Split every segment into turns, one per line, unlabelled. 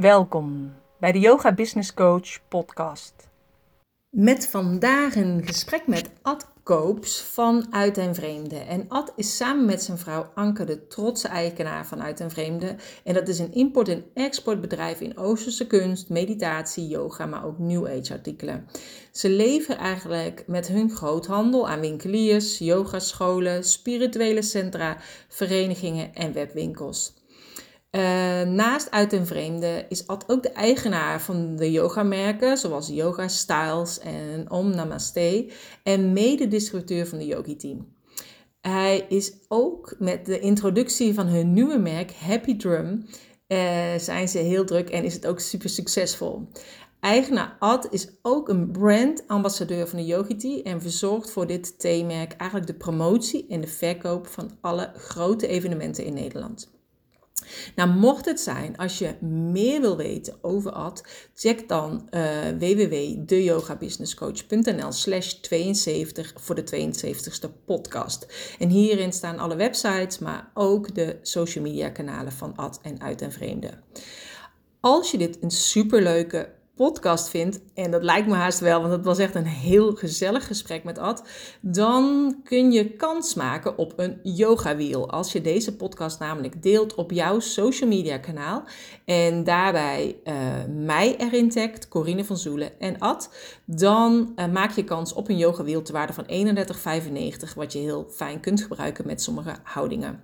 Welkom bij de Yoga Business Coach podcast. Met vandaag een gesprek met Ad Koops van Uit en Vreemde. En Ad is samen met zijn vrouw Anke de trotse eigenaar van Uit en Vreemde. En dat is een import- en exportbedrijf in Oosterse kunst, meditatie, yoga, maar ook New Age artikelen. Ze leveren eigenlijk met hun groothandel aan winkeliers, yogascholen, spirituele centra, verenigingen en webwinkels. Uh, naast Uit en Vreemde is Ad ook de eigenaar van de yogamerken zoals Yoga Styles en Om Namaste en mede-distributeur van de Yogi Team. Hij is ook met de introductie van hun nieuwe merk Happy Drum uh, zijn ze heel druk en is het ook super succesvol. Eigenaar Ad is ook een brandambassadeur van de Yogi Tea en verzorgt voor dit theemerk eigenlijk de promotie en de verkoop van alle grote evenementen in Nederland. Nou, mocht het zijn, als je meer wil weten over Ad, check dan uh, www.deyogabusinesscoach.nl slash 72 voor de 72ste podcast. En hierin staan alle websites, maar ook de social media kanalen van Ad en Uit en Vreemde. Als je dit een superleuke podcast vindt, en dat lijkt me haast wel, want het was echt een heel gezellig gesprek met Ad, dan kun je kans maken op een yogawiel. Als je deze podcast namelijk deelt op jouw social media kanaal en daarbij uh, mij erin tagt, Corine van Zoelen en Ad, dan uh, maak je kans op een yogawiel te waarde van 31,95, wat je heel fijn kunt gebruiken met sommige houdingen.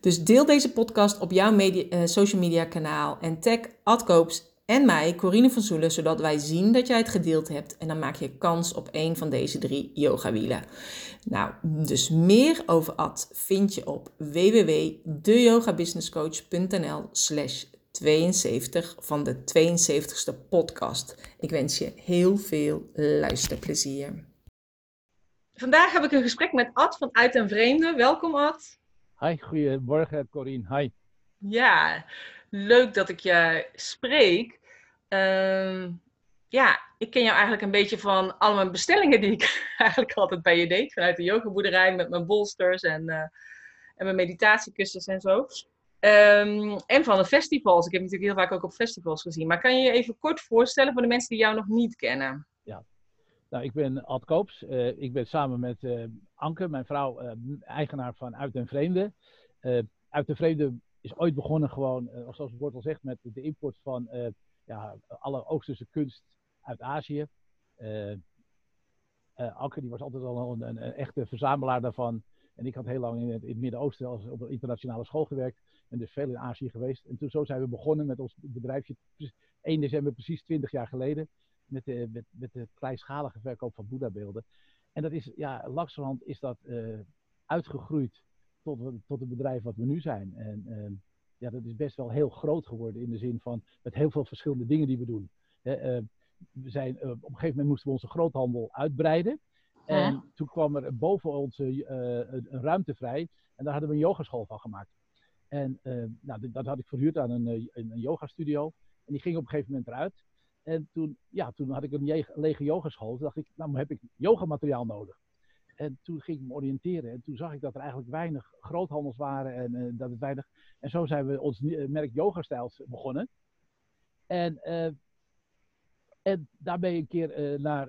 Dus deel deze podcast op jouw media, uh, social media kanaal en tag Adkoops en mij, Corine van Zoelen, zodat wij zien dat jij het gedeeld hebt. En dan maak je kans op een van deze drie yogawielen. Nou, dus meer over Ad vind je op www.deyogabusinesscoach.nl slash 72 van de 72ste podcast. Ik wens je heel veel luisterplezier. Vandaag heb ik een gesprek met Ad van Uit en Vreemde. Welkom Ad.
Hi, goedemorgen Corine. Hi.
Ja, leuk dat ik je spreek. Uh, ja, ik ken jou eigenlijk een beetje van alle mijn bestellingen die ik eigenlijk altijd bij je deed. Vanuit de yogaboerderij met mijn bolsters en, uh, en mijn meditatiekussens en zo. Um, en van de festivals. Ik heb natuurlijk heel vaak ook op festivals gezien. Maar kan je je even kort voorstellen voor de mensen die jou nog niet kennen?
Ja, nou, ik ben Ad Koops. Uh, ik ben samen met uh, Anke, mijn vrouw, eigenaar van Uit en Vreemde. Uit en Vreemde is ooit begonnen gewoon, uh, zoals het woord al zegt, met de import van uh, ja, alle Oosterse kunst uit Azië. Uh, Anke die was altijd al een, een, echte verzamelaar daarvan. En ik had heel lang in het, Midden-Oosten als op een internationale school gewerkt. En dus veel in Azië geweest. En toen zo zijn we begonnen met ons bedrijfje 1 december precies 20 jaar geleden. Met de, met, met kleinschalige verkoop van Boeddha-beelden. En dat is, ja, langzamerhand is dat uitgegroeid tot, tot het bedrijf wat we nu zijn. En uh, ja, dat is best wel heel groot geworden in de zin van met heel veel verschillende dingen die we doen. He, uh, we zijn, uh, op een gegeven moment moesten we onze groothandel uitbreiden. En toen kwam er boven ons een, een, ruimte vrij. En daar hadden we een yogaschool van gemaakt. En nou, dat had ik verhuurd aan een, een, een yogastudio. En die ging op een gegeven moment eruit. En toen, ja, toen had ik een lege yogaschool. Toen dacht ik, nou heb ik yogamateriaal nodig. En toen ging ik me oriënteren. En toen zag ik dat er eigenlijk weinig groothandels waren. En, uh, dat het weinig... en zo zijn we ons merk Yoga Styles begonnen. En, uh, en ik een keer naar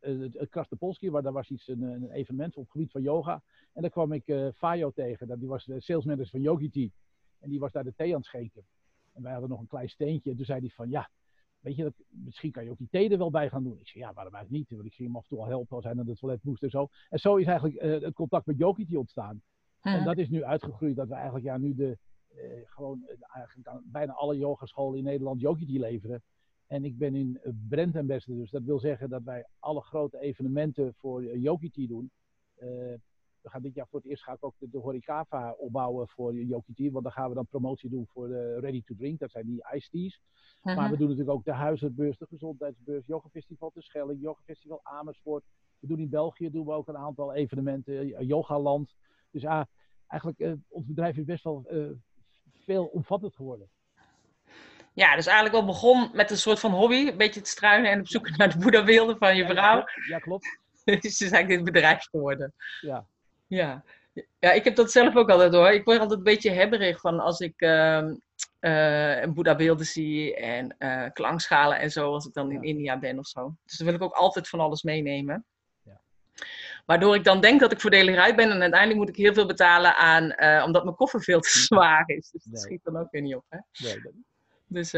het Krasnopolski, waar daar was iets, een, een, evenement op het gebied van yoga. En daar kwam ik Fayo tegen. Dat, die was de salesmanager van Yogi. En die was daar de thee aan het schenken. En wij hadden nog een klein steentje. En toen zei hij van, ja, weet je, dat, misschien kan je ook die thee er wel bij gaan doen. Ik zei, ja, waarom eigenlijk niet? Want ik ging hem af en toe al helpen als hij naar de toilet moest en zo. En zo is eigenlijk uh, het contact met Jokiti ontstaan. Hmm. En dat is nu uitgegroeid dat we eigenlijk ja, nu de, uh, gewoon eigenlijk aan bijna alle yogascholen in Nederland Jokiti leveren. En ik ben in brand ambassador, dus dat wil zeggen dat wij alle grote evenementen voor Jokiti doen. We gaan dit jaar voor het eerst ga ik ook de, de Horikava opbouwen voor Jokiti. Want dan gaan we dan promotie doen voor de Ready to Drink. Dat zijn die iced teas. Uh-huh. Maar we doen natuurlijk ook de huizenbeurs, de gezondheidsbeurs, yogafestival te Schelling, yogafestival Amersfoort. We doen in België doen we ook een aantal evenementen, yogaland. Dus ah, eigenlijk, uh, ons bedrijf is best wel uh, veel omvattend geworden.
Ja, dus eigenlijk wel begon met een soort van hobby, een beetje te struinen en op zoek naar de boeddha van je vrouw.
Ja, ja, ja klopt.
dus is eigenlijk dit bedrijf geworden.
Ja.
Ja. Ja, ik heb dat zelf ook altijd hoor. Ik word altijd een beetje hebberig van als ik uh, uh, Boeddha-beelden zie en uh, klankschalen en zo, als ik dan in India ben of zo. Dus dan wil ik ook altijd van alles meenemen. Ja. Waardoor ik dan denk dat ik voordelig uit ben en uiteindelijk moet ik heel veel betalen aan, uh, omdat mijn koffer veel te zwaar is. Dus dat nee. schiet dan ook weer niet op. Hè? Nee,
dat... Dus,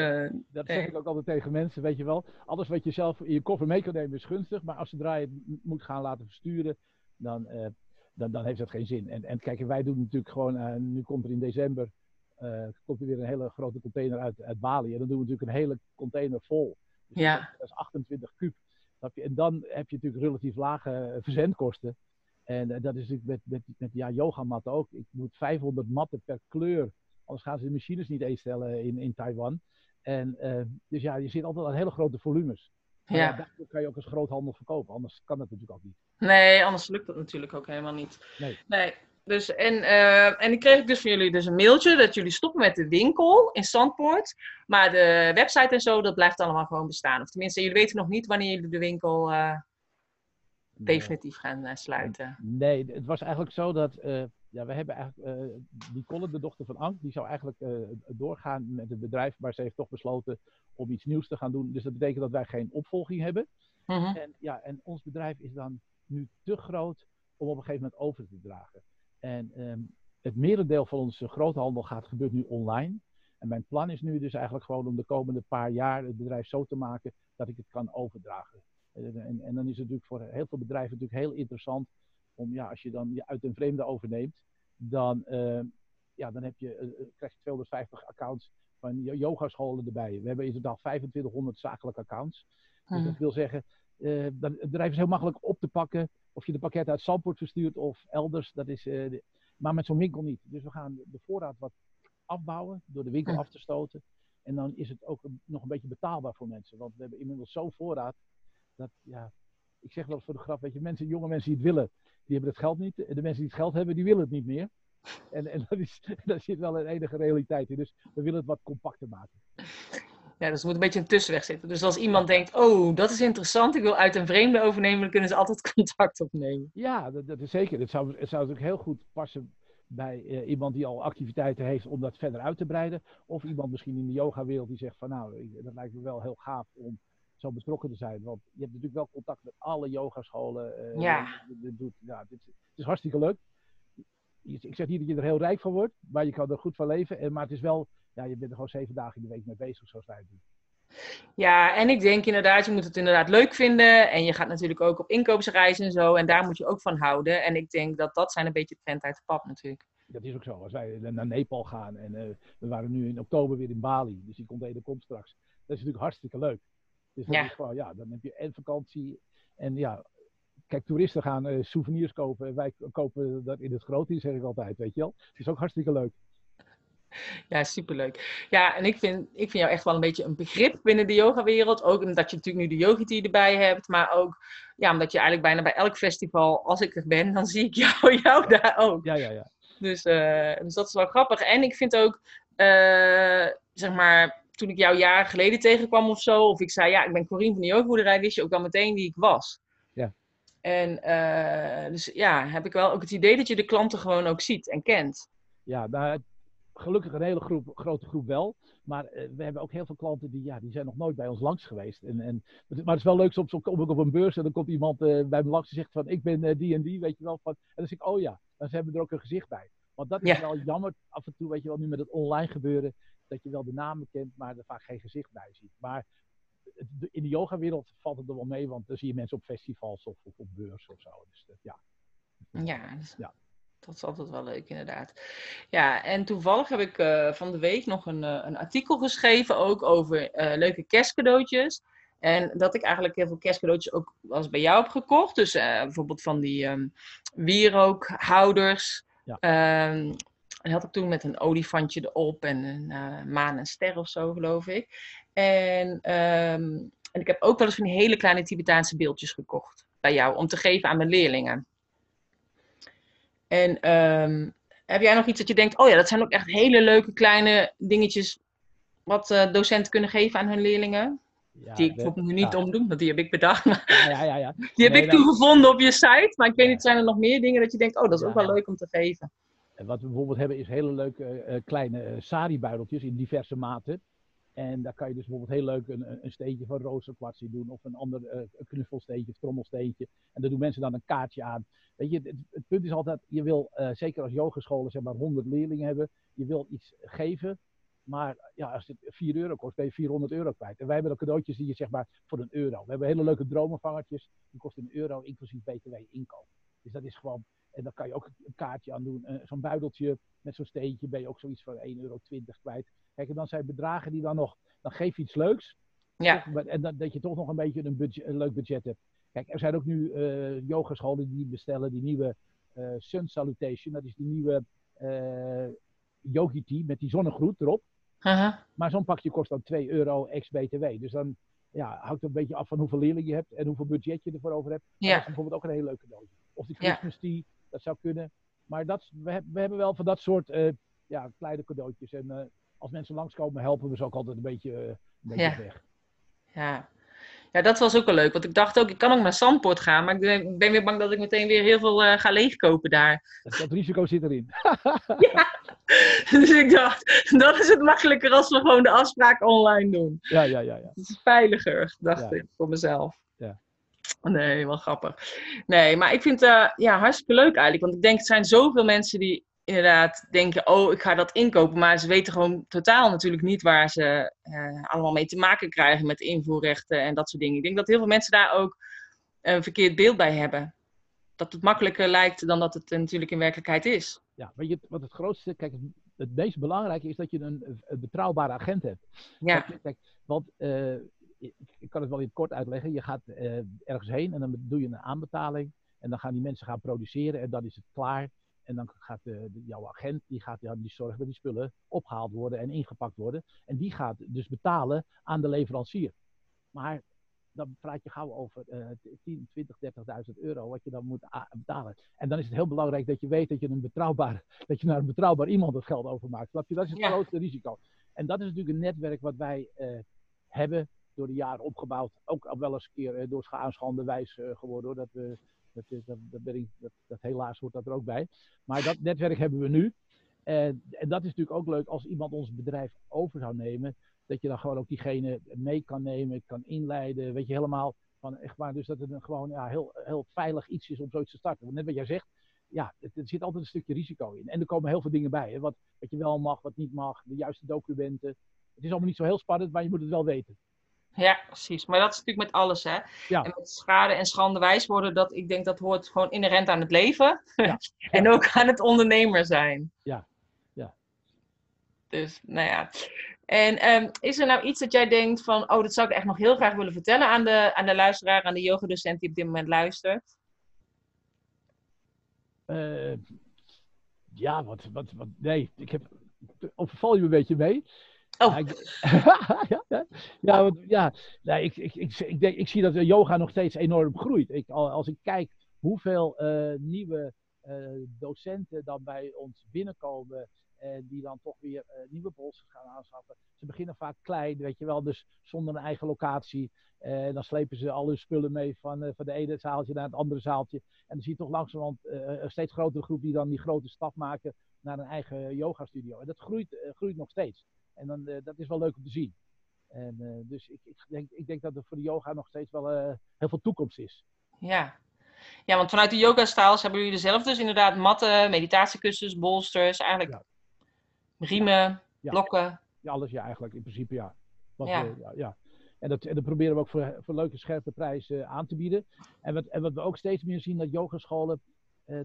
dat zeg ik ook altijd tegen mensen, weet je wel. Alles wat je zelf in je koffer mee kan nemen is gunstig, maar als zodra je het moet gaan laten versturen, dan, dan, dan heeft dat geen zin. En, en kijk, wij doen natuurlijk gewoon, nu komt er in december uh, komt er weer een hele grote container uit, uit Bali. En dan doen we natuurlijk een hele container vol. Dus
ja.
Dat is 28 kub. En dan heb je natuurlijk relatief lage eh, verzendkosten. En uh, dat is natuurlijk met, met, met ja, yogamatten ook. Ik moet 500 matten per kleur. Anders gaan ze de machines niet eens stellen in, in Taiwan. En, dus ja, je zit altijd aan hele grote volumes.
Ja. ja.
Daarvoor kan je ook als groothandel verkopen. Anders kan dat natuurlijk ook niet.
Nee, anders lukt dat natuurlijk ook helemaal niet.
Nee.
nee. Dus, en, uh, en ik kreeg dus van jullie dus een mailtje dat jullie stoppen met de winkel in Zandpoort. Maar de website en zo, dat blijft allemaal gewoon bestaan. Of tenminste, jullie weten nog niet wanneer jullie de winkel uh, definitief gaan uh, sluiten.
Nee, het was eigenlijk zo dat, ja, we hebben eigenlijk, die Colin, de dochter van Ank, die zou eigenlijk doorgaan met het bedrijf. Maar ze heeft toch besloten om iets nieuws te gaan doen. Dus dat betekent dat wij geen opvolging hebben.
-huh.
en, ja, en ons bedrijf is dan nu te groot om op een gegeven moment over te dragen. En um, het merendeel van onze groothandel gaat, gebeurt nu online. En mijn plan is nu dus eigenlijk gewoon om de komende paar jaar het bedrijf zo te maken dat ik het kan overdragen. En, en, en dan is het natuurlijk voor heel veel bedrijven natuurlijk heel interessant om, ja, als je dan je uit een vreemde overneemt, dan, uh, ja, dan heb je, uh, krijg je 250 accounts van yogascholen erbij. We hebben in totaal 2500 zakelijke accounts. Dus hmm. dat wil zeggen, uh, dan, het bedrijf is heel makkelijk op te pakken. Of je de pakket uit Zandpoort verstuurt of elders. Dat is, uh, de, maar met zo'n winkel niet. Dus we gaan de voorraad wat afbouwen door de winkel af te stoten. En dan is het ook een, nog een beetje betaalbaar voor mensen. Want we hebben inmiddels zo'n voorraad. Dat, ja, ik zeg wel eens voor de grap, weet je, mensen, jonge mensen die het willen, die hebben het geld niet. En de mensen die het geld hebben, die willen het niet meer. En, en dat is, daar zit wel een enige realiteit in. Dus we willen het wat compacter maken.
Ja, dus er moet een beetje een tussenweg zitten. Dus als iemand denkt, oh, dat is interessant, ik wil uit een vreemde overnemen, dan kunnen ze altijd contact opnemen.
Ja, dat, dat is zeker. Het zou, het zou natuurlijk heel goed passen bij uh, iemand die al activiteiten heeft om dat verder uit te breiden. Of iemand misschien in de yoga-wereld die zegt van nou, dat lijkt me wel heel gaaf om zo betrokken te zijn. Want je hebt natuurlijk wel contact met alle yogascholen.
Uh, ja.
Doet, ja het, het is hartstikke leuk. Ik zeg niet dat je er heel rijk van wordt, maar je kan er goed van leven. En, maar het is wel ja, je bent er gewoon zeven dagen in de week mee bezig, zoals wij het doen.
Ja, en ik denk inderdaad, je moet het inderdaad leuk vinden. En je gaat natuurlijk ook op inkoopsreizen en zo. En daar moet je ook van houden. En ik denk dat dat zijn een beetje het trend uit de pap natuurlijk.
Dat is ook zo. Als wij naar Nepal gaan en uh, we waren nu in oktober weer in Bali. Dus die container komt straks. Dat is natuurlijk hartstikke leuk. Dus ja. Gewoon, ja, dan heb je en vakantie. En ja, kijk, toeristen gaan uh, souvenirs kopen. Wij kopen dat in het grote, zeg ik altijd, weet je wel. Het is ook hartstikke leuk.
Ja, superleuk. Ja, en ik vind, ik vind jou echt wel een beetje een begrip binnen de yogawereld. Ook omdat je natuurlijk nu de yogiti erbij hebt. Maar ook ja, omdat je eigenlijk bijna bij elk festival, als ik er ben, dan zie ik jou, jou daar ook.
Ja, ja, ja.
Dus, uh, dus dat is wel grappig. En ik vind ook, uh, zeg maar, toen ik jou jaren geleden tegenkwam of zo. Of ik zei, ja, ik ben Corine van de yogaboerderij. Wist je ook al meteen wie ik was.
Ja.
En uh, dus ja, heb ik wel ook het idee dat je de klanten gewoon ook ziet en kent.
Ja, nou, gelukkig een hele groep, grote groep wel. Maar uh, we hebben ook heel veel klanten die, ja, die zijn nog nooit bij ons langs geweest. En, en, maar het is wel leuk, soms kom ik op een beurs en dan komt iemand uh, bij me langs en zegt van ik ben die en die, weet je wel. Van, en dan zeg ik, oh ja, dan hebben we er ook een gezicht bij. Want dat is ja. wel jammer af en toe, weet je wel, nu met het online gebeuren, dat je wel de namen kent, maar er vaak geen gezicht bij ziet. Maar in de yogawereld valt het er wel mee, want dan zie je mensen op festivals of, of op beurs of zo. Dus dat, ja.
Ja, dus ja. Dat is altijd wel leuk, inderdaad. Ja, en toevallig heb ik uh, van de week nog een, uh, een artikel geschreven ook over uh, leuke kerstcadeautjes. En dat ik eigenlijk heel veel kerstcadeautjes ook was bij jou heb gekocht. Dus bijvoorbeeld van die um, wierookhouders.
Ja.
Um, dat had ik toen met een olifantje erop en een maan en ster of zo, geloof ik. En, um, en ik heb ook wel eens van die hele kleine Tibetaanse beeldjes gekocht bij jou. Om te geven aan mijn leerlingen. En um, heb jij nog iets dat je denkt, oh ja, dat zijn ook echt hele leuke kleine dingetjes wat uh, docenten kunnen geven aan hun leerlingen? Ja, die ik bijvoorbeeld nu niet ja. omdoen, want die heb ik bedacht.
Ja, ja, ja.
Die heb nee, ik toen gevonden op je site. Maar ik weet niet, zijn er nog meer dingen dat je denkt, oh, dat is ook wel leuk om te geven?
En wat we bijvoorbeeld hebben is hele leuke kleine sari-buideltjes in diverse maten. En daar kan je dus bijvoorbeeld heel leuk een, een steentje van rozenkwartsie doen. Of een ander uh, knuffelsteentje trommelsteentje. En daar doen mensen dan een kaartje aan. Weet je, het, het punt is altijd, je wil, uh, zeker als yogescholen zeg maar 100 leerlingen hebben. Je wil iets geven. Maar ja, als het 4 euro kost, ben je 400 euro kwijt. En wij hebben dan cadeautjes die je zeg maar voor een euro. We hebben hele leuke dromenvangertjes. Die kosten een euro, inclusief btw inkoop. Dus dat is gewoon, en dan kan je ook een kaartje aan doen. Uh, zo'n buideltje met zo'n steentje ben je ook zoiets van 1,20 euro kwijt. Kijk, en dan zijn bedragen die dan nog, dan geef je iets leuks.
Ja.
En dat, dat je toch nog een beetje een, budget, een leuk budget hebt. Kijk, er zijn ook nu uh, yogascholen die bestellen die nieuwe uh, Sun Salutation. Dat is die nieuwe yogi tea met die zonnegroet erop.
Uh -huh.
Maar zo'n pakje kost dan 2 euro ex-BTW. Dus dan ja, hangt het een beetje af van hoeveel leerlingen je hebt en hoeveel budget je ervoor over hebt.
Ja.
Dat is bijvoorbeeld ook een hele leuke doos. Of die Christmas ja. tea, dat zou kunnen. Maar dat, we, we hebben wel van dat soort ja, kleine cadeautjes. En als mensen langskomen, helpen we ze ook altijd een beetje, een beetje
Ja.
weg.
Ja. ja, dat was ook wel leuk. Want ik dacht ook, ik kan ook naar Zandpoort gaan. Maar ik ben, ik ben weer bang dat ik meteen weer heel veel eh, ga leegkopen daar.
Dat, dat risico zit erin.
Dus ik dacht, dan is het makkelijker als we gewoon de afspraak online doen.
ja, ja, ja, ja.
Het is veiliger, dacht
Ja.
ik voor mezelf. Nee, wel grappig. Nee, maar ik vind het eh, ja, hartstikke leuk eigenlijk. Want ik denk, er zijn zoveel mensen die inderdaad denken, oh, ik ga dat inkopen. Maar ze weten gewoon totaal natuurlijk niet waar ze eh, allemaal mee te maken krijgen met invoerrechten en dat soort dingen. Ik denk dat heel veel mensen daar ook een verkeerd beeld bij hebben. Dat het makkelijker lijkt dan dat het eh, natuurlijk in werkelijkheid is.
ja, weet je, wat het grootste, kijk, het, meest belangrijke is dat je een, een betrouwbare agent hebt.
Ja,
Kijk, want ik, kan het wel in kort uitleggen. Je gaat eh, ergens heen en dan doe je een aanbetaling. En dan gaan die mensen gaan produceren en dan is het klaar. En dan gaat de, de- jouw agent, die gaat ja, die zorgen dat die spullen opgehaald worden en ingepakt worden. En die gaat dus betalen aan de leverancier. Maar dan praat je gauw over eh 10, 20, 30.000 euro wat je dan moet betalen. En dan is het heel belangrijk dat je weet dat je, een betrouwbaar, dat je naar een betrouwbaar iemand het geld overmaakt. Snap je? Dat is het
Ja.
grootste risico. En dat is natuurlijk een netwerk wat wij eh, hebben door de jaren opgebouwd. Ook wel eens een keer eh, door aanschande wijs eh, geworden. Hoor. Dat, we, dat, is- dat, dat, ik, dat, dat helaas hoort dat er ook bij. Maar dat netwerk hebben we nu. En, en dat is natuurlijk ook leuk als iemand ons bedrijf over zou nemen. Dat je dan gewoon ook diegene mee kan nemen, kan inleiden. Weet je helemaal van echt waar. Dus dat het een gewoon ja, heel, heel veilig iets is om zoiets te starten. Want net wat jij zegt, ja, er zit altijd een stukje risico in. En er komen heel veel dingen bij. Hè? Wat, wat je wel mag, wat niet mag, de juiste documenten. Het is allemaal niet zo heel spannend, maar je moet het wel weten.
Ja, precies. Maar dat is natuurlijk met alles, hè.
Ja.
En met schade en schande wijs worden, dat, ik denk dat hoort gewoon inherent aan het leven.
Ja.
en ook aan het ondernemer zijn.
Ja. Ja.
Dus, nou ja. En ehm, is er nou iets dat jij denkt van, oh, dat zou ik echt nog heel graag willen vertellen aan de, aan de luisteraar, aan de yogadocent die op dit moment luistert?
Eh, ja, wat, wat, wat, nee, ik heb, overval je me een beetje mee.
Oh.
Ja, ja, ja, nee, ik, ik, ik, ik, denk, ik zie dat yoga nog steeds enorm groeit. Ik, al- als ik kijk hoeveel eh, nieuwe eh, docenten dan bij ons binnenkomen en die dan toch weer eh, nieuwe bolsters gaan aanschaffen. Ze beginnen vaak klein, weet je wel, dus zonder een eigen locatie. Dan slepen ze al hun spullen mee van, van de ene zaaltje naar het andere zaaltje. En dan zie je toch langzamerhand een steeds grotere groep die dan die grote stap maken naar een eigen yogastudio. En dat groeit, groeit nog steeds. En dan, eh, dat is wel leuk om te zien. En, eh, dus ik, ik, denk, ik denk dat er voor de yoga nog steeds wel eh, heel veel toekomst is.
Ja. Ja, want vanuit de yoga-styles hebben jullie zelf dus inderdaad matten, meditatiekussens, bolsters, eigenlijk
Ja.
riemen,
Ja.
blokken.
Ja, alles ja, eigenlijk, in principe ja. Wat,
Ja.
ja. En, dat, en dat proberen we ook voor, voor leuke, scherpe prijzen aan te bieden. En wat, en wat we ook steeds meer zien, dat yogascholen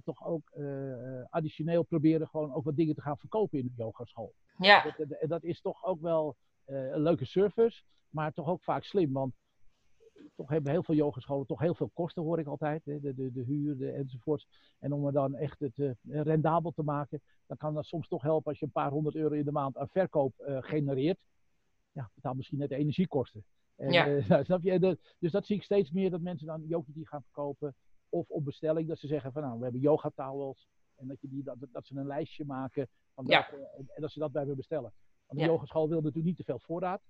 toch ook eh, eh, additioneel proberen gewoon ook wat dingen te gaan verkopen in de yogaschool.
Ja,
Dat, dat, dat is toch ook wel eh, een leuke service, maar toch ook vaak slim. Want toch hebben heel veel yogascholen toch heel veel kosten, hoor ik altijd. Hè? De, de, de huur de, enzovoorts. En om er dan echt het eh, rendabel te maken, dan kan dat soms toch helpen als je een paar honderd euro in de maand aan verkoop eh, genereert. Ja, betaal misschien net de energiekosten. En,
Ja.
eh, nou, snap je? Dus dat zie ik steeds meer dat mensen dan yoga die gaan verkopen. Of op bestelling, dat ze zeggen van nou, we hebben yoga towels. En dat, je die, dat, dat ze een lijstje maken van
Ja.
en, en dat ze dat bij me bestellen. Want de
Ja.
yogaschool wil natuurlijk niet te veel voorraad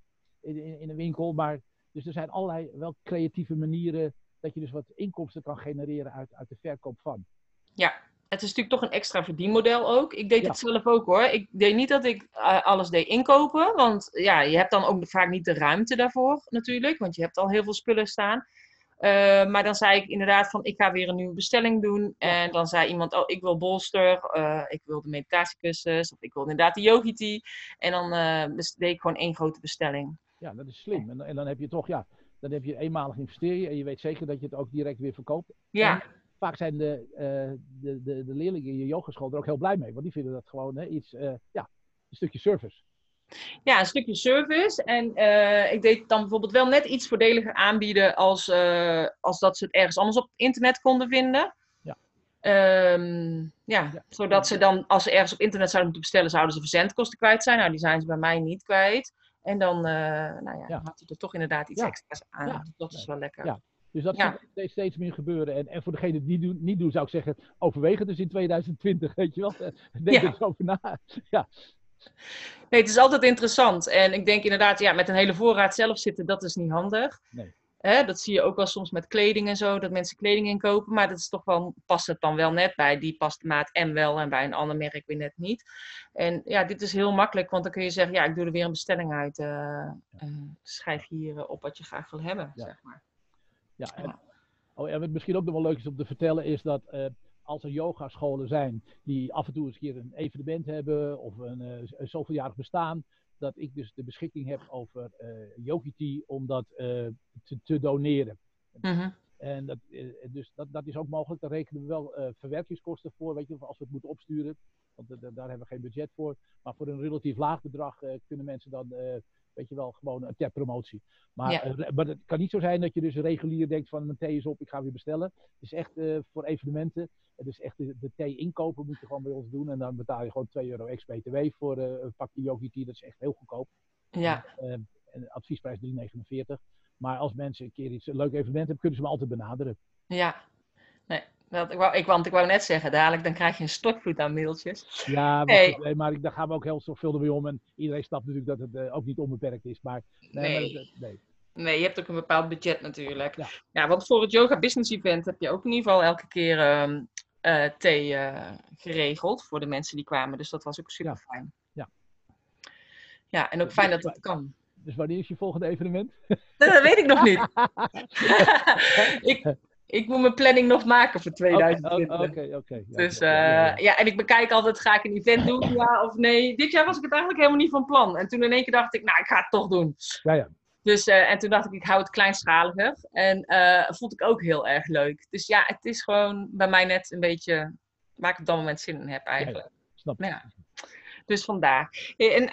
in, in, in een winkel. Maar dus er zijn allerlei wel creatieve manieren dat je dus wat inkomsten kan genereren uit, uit de verkoop van.
ja. het is natuurlijk toch een extra verdienmodel ook. Ik deed het zelf ook hoor. Ik deed niet dat ik eh, alles deed inkopen. Want ja, je hebt dan ook vaak niet de ruimte daarvoor natuurlijk. Want je hebt al heel veel spullen staan. Uh, maar dan zei ik inderdaad van ik ga weer een nieuwe bestelling doen. En dan zei iemand, oh ik wil bolster, uh, ik wil de meditatiekussens of ik wil inderdaad de yogiti. En dan deed ik gewoon één grote bestelling.
Ja, dat is slim. En, en dan heb je toch, ja, dan heb je eenmalig investeren en je weet zeker dat je het ook direct weer verkoopt.
Ja
vaak zijn de, de, de, de, leerlingen in je yogeschool er ook heel blij mee. Want die vinden dat gewoon hè, iets, ja, een stukje service.
Ja, een stukje service. En uh, ik deed dan bijvoorbeeld wel net iets voordeliger aanbieden als, als dat ze het ergens anders op internet konden vinden.
Ja.
Um, ja, ja, zodat ze dan, als ze ergens op internet zouden moeten bestellen, zouden ze verzendkosten kwijt zijn. Nou, die zijn ze bij mij niet kwijt. En dan, nou ja, ja. had hij er toch inderdaad iets extra's aan. Dat is wel lekker.
Ja. Dus dat ja. steeds, steeds meer gebeuren. En, en voor degene die niet doen, zou ik zeggen, overweeg het dus in 2020, weet je wel. Denk ja. er over na. Ja.
Nee, het is altijd interessant. En ik denk inderdaad, ja, met een hele voorraad zelf zitten, dat is niet handig.
Nee.
Hè, dat zie je ook wel soms met kleding en zo, dat mensen kleding inkopen. Maar dat is toch wel, past het dan wel net bij. Die past de maat M wel en bij een ander merk weer net niet. En ja, dit is heel makkelijk, want dan kun je zeggen, ja, ik doe er weer een bestelling uit. Uh, uh, schrijf hier op wat je graag wil hebben, ja. zeg maar.
Ja, en, oh, en wat misschien ook nog wel leuk is om te vertellen, is dat uh, als er yogascholen zijn die af en toe eens een keer een evenement hebben of een, uh, een zoveeljarig bestaan, dat ik dus de beschikking heb over uh, Yogiti om dat te, te, doneren.
Mm-hmm.
En dat, dus dat, dat is ook mogelijk. Daar rekenen we wel verwerkingskosten voor, weet je, als we het moeten opsturen. Want daar hebben we geen budget voor. Maar voor een relatief laag bedrag kunnen mensen dan weet je wel, gewoon ter promotie. Maar, eh, maar het kan niet zo zijn dat je dus regulier denkt van mijn thee is op, ik ga weer bestellen. Het is echt uh, voor evenementen. Het is echt de, de, thee inkopen moet je gewoon bij ons doen. En dan betaal je gewoon 2 euro ex-BTW voor uh, een pakje yogi tea. Dat is echt heel goedkoop.
Ja.
En, en adviesprijs 3,49. Maar als mensen een keer iets een leuk evenement hebben, kunnen ze me altijd benaderen.
Ja, nee, dat, ik, wou, ik, want ik wou net zeggen, dadelijk dan krijg je een stokvloed aan mailtjes.
Ja, maar, hey. maar daar gaan we ook heel zorgvuldig mee om. En iedereen snapt natuurlijk dat het uh, ook niet onbeperkt is. Maar
nee,
nee. Maar,
nee. nee. je hebt ook een bepaald budget natuurlijk. Ja. ja. want voor het Yoga Business Event heb je ook in ieder geval elke keer uh, uh, thee eh, geregeld voor de mensen die kwamen. Dus dat was ook super fijn.
Ja.
Ja, en ook fijn dat dat kan.
Dus wanneer is je volgende evenement?
Dat weet ik nog niet. ik, ik moet mijn planning nog maken voor 2020.
Oké, oké.
dus uh, ja, en ik bekijk altijd, ga ik een event doen, ja of nee. Dit jaar was ik het eigenlijk helemaal niet van plan. En toen in één keer dacht ik, nou, ik ga het toch doen.
Ja, ja.
Dus, uh, en toen dacht ik, ik hou het kleinschaliger. En uh, vond ik ook heel erg leuk. Dus ja, het is gewoon bij mij net een beetje waar ik op dat moment zin in heb eigenlijk. Ja,
ja. Snap
ja. Dus vandaar. En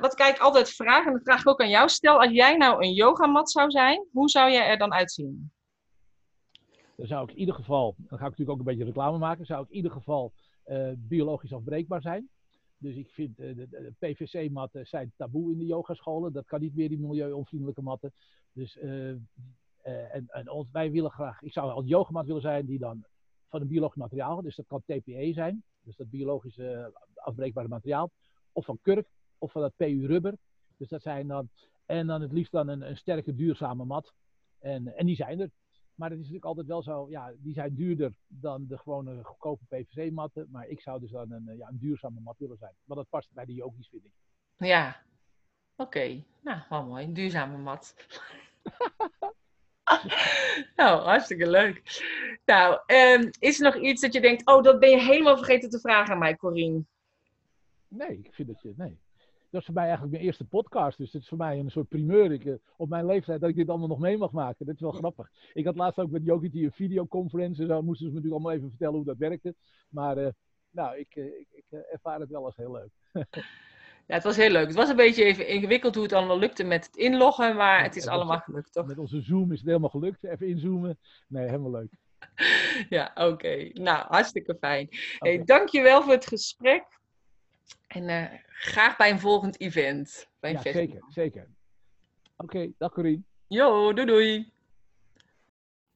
wat ik eigenlijk altijd vraag, en dat vraag ik ook aan jou. Stel, als jij nou een yogamat zou zijn, hoe zou jij er dan uitzien?
Dan zou ik in ieder geval, dan ga ik natuurlijk ook een beetje reclame maken, zou ik in ieder geval uh, biologisch afbreekbaar zijn. Dus ik vind uh, de, PVC-matten zijn taboe in de yogascholen. Dat kan niet meer, die milieu-onvriendelijke matten. Dus uh, en, en ons, wij willen graag, ik zou een yogamat willen zijn die dan van een biologisch materiaal, dus dat kan TPE zijn, dus dat biologisch afbreekbare materiaal, of van kurk, of van dat PU-rubber. Dus dat zijn dan, en dan het liefst dan een, een sterke, duurzame mat. En, en die zijn er. Maar het is natuurlijk altijd wel zo, ja, die zijn duurder dan de gewone goedkope PVC-matten. Maar ik zou dus dan een, eh, ja, een duurzame mat willen zijn. Want dat past bij de yogis, vind ik.
Ja, oké. Nou, wel mooi. Een duurzame mat. nou, hartstikke leuk. Nou, um, is er nog iets dat je denkt, oh, dat ben je helemaal vergeten te vragen aan mij, Corine?
Nee, ik vind dat je, nee dat is voor mij eigenlijk mijn eerste podcast. Dus het is voor mij een soort primeur. Ik, uh, op mijn leeftijd dat ik dit allemaal nog mee mag maken. Dat is wel grappig. Ik had laatst ook met Yogiti een videoconferentie. En zo moesten ze me natuurlijk allemaal even vertellen hoe dat werkte. Maar uh, nou, ik, uh, ik, ik ervaar het wel als heel leuk.
ja, het was heel leuk. Het was een beetje even ingewikkeld hoe het allemaal lukte met het inloggen. Maar het is ja, allemaal gelukt, toch?
Met onze Zoom is het helemaal gelukt. Even inzoomen. Nee, helemaal leuk.
ja, oké. Nou, hartstikke fijn. Okay. Hey, dankjewel voor het gesprek. En uh, graag bij een volgend event. Bij een
ja, zeker, zeker. Oké, okay, dag Corine.
Jo, doei doei.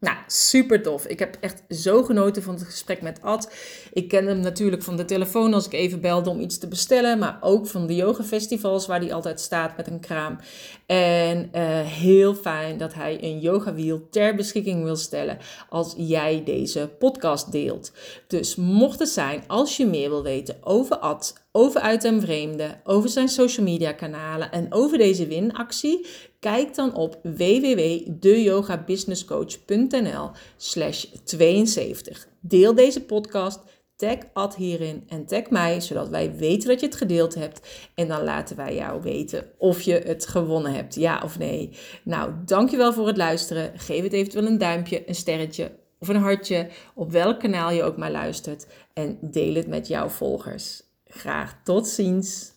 Nou, super tof. Ik heb echt zo genoten van het gesprek met Ad. Ik ken hem natuurlijk van de telefoon als ik even belde om iets te bestellen, maar ook van de yoga festivals waar hij altijd staat met een kraam. En uh, heel fijn dat hij een yogawiel ter beschikking wil stellen als jij deze podcast deelt. Dus mocht het zijn, als je meer wil weten over Ad, over Uit en Vreemde, over zijn social media kanalen en over deze winactie, kijk dan op www.deyogabusinesscoach.nl slash 72. Deel deze podcast, tag Ad hierin en tag mij, zodat wij weten dat je het gedeeld hebt. En dan laten wij jou weten of je het gewonnen hebt, ja of nee. Nou, dankjewel voor het luisteren. Geef het eventueel een duimpje, een sterretje of een hartje, op welk kanaal je ook maar luistert. En deel het met jouw volgers. Graag tot ziens.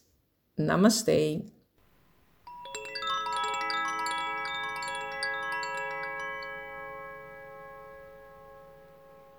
Namaste.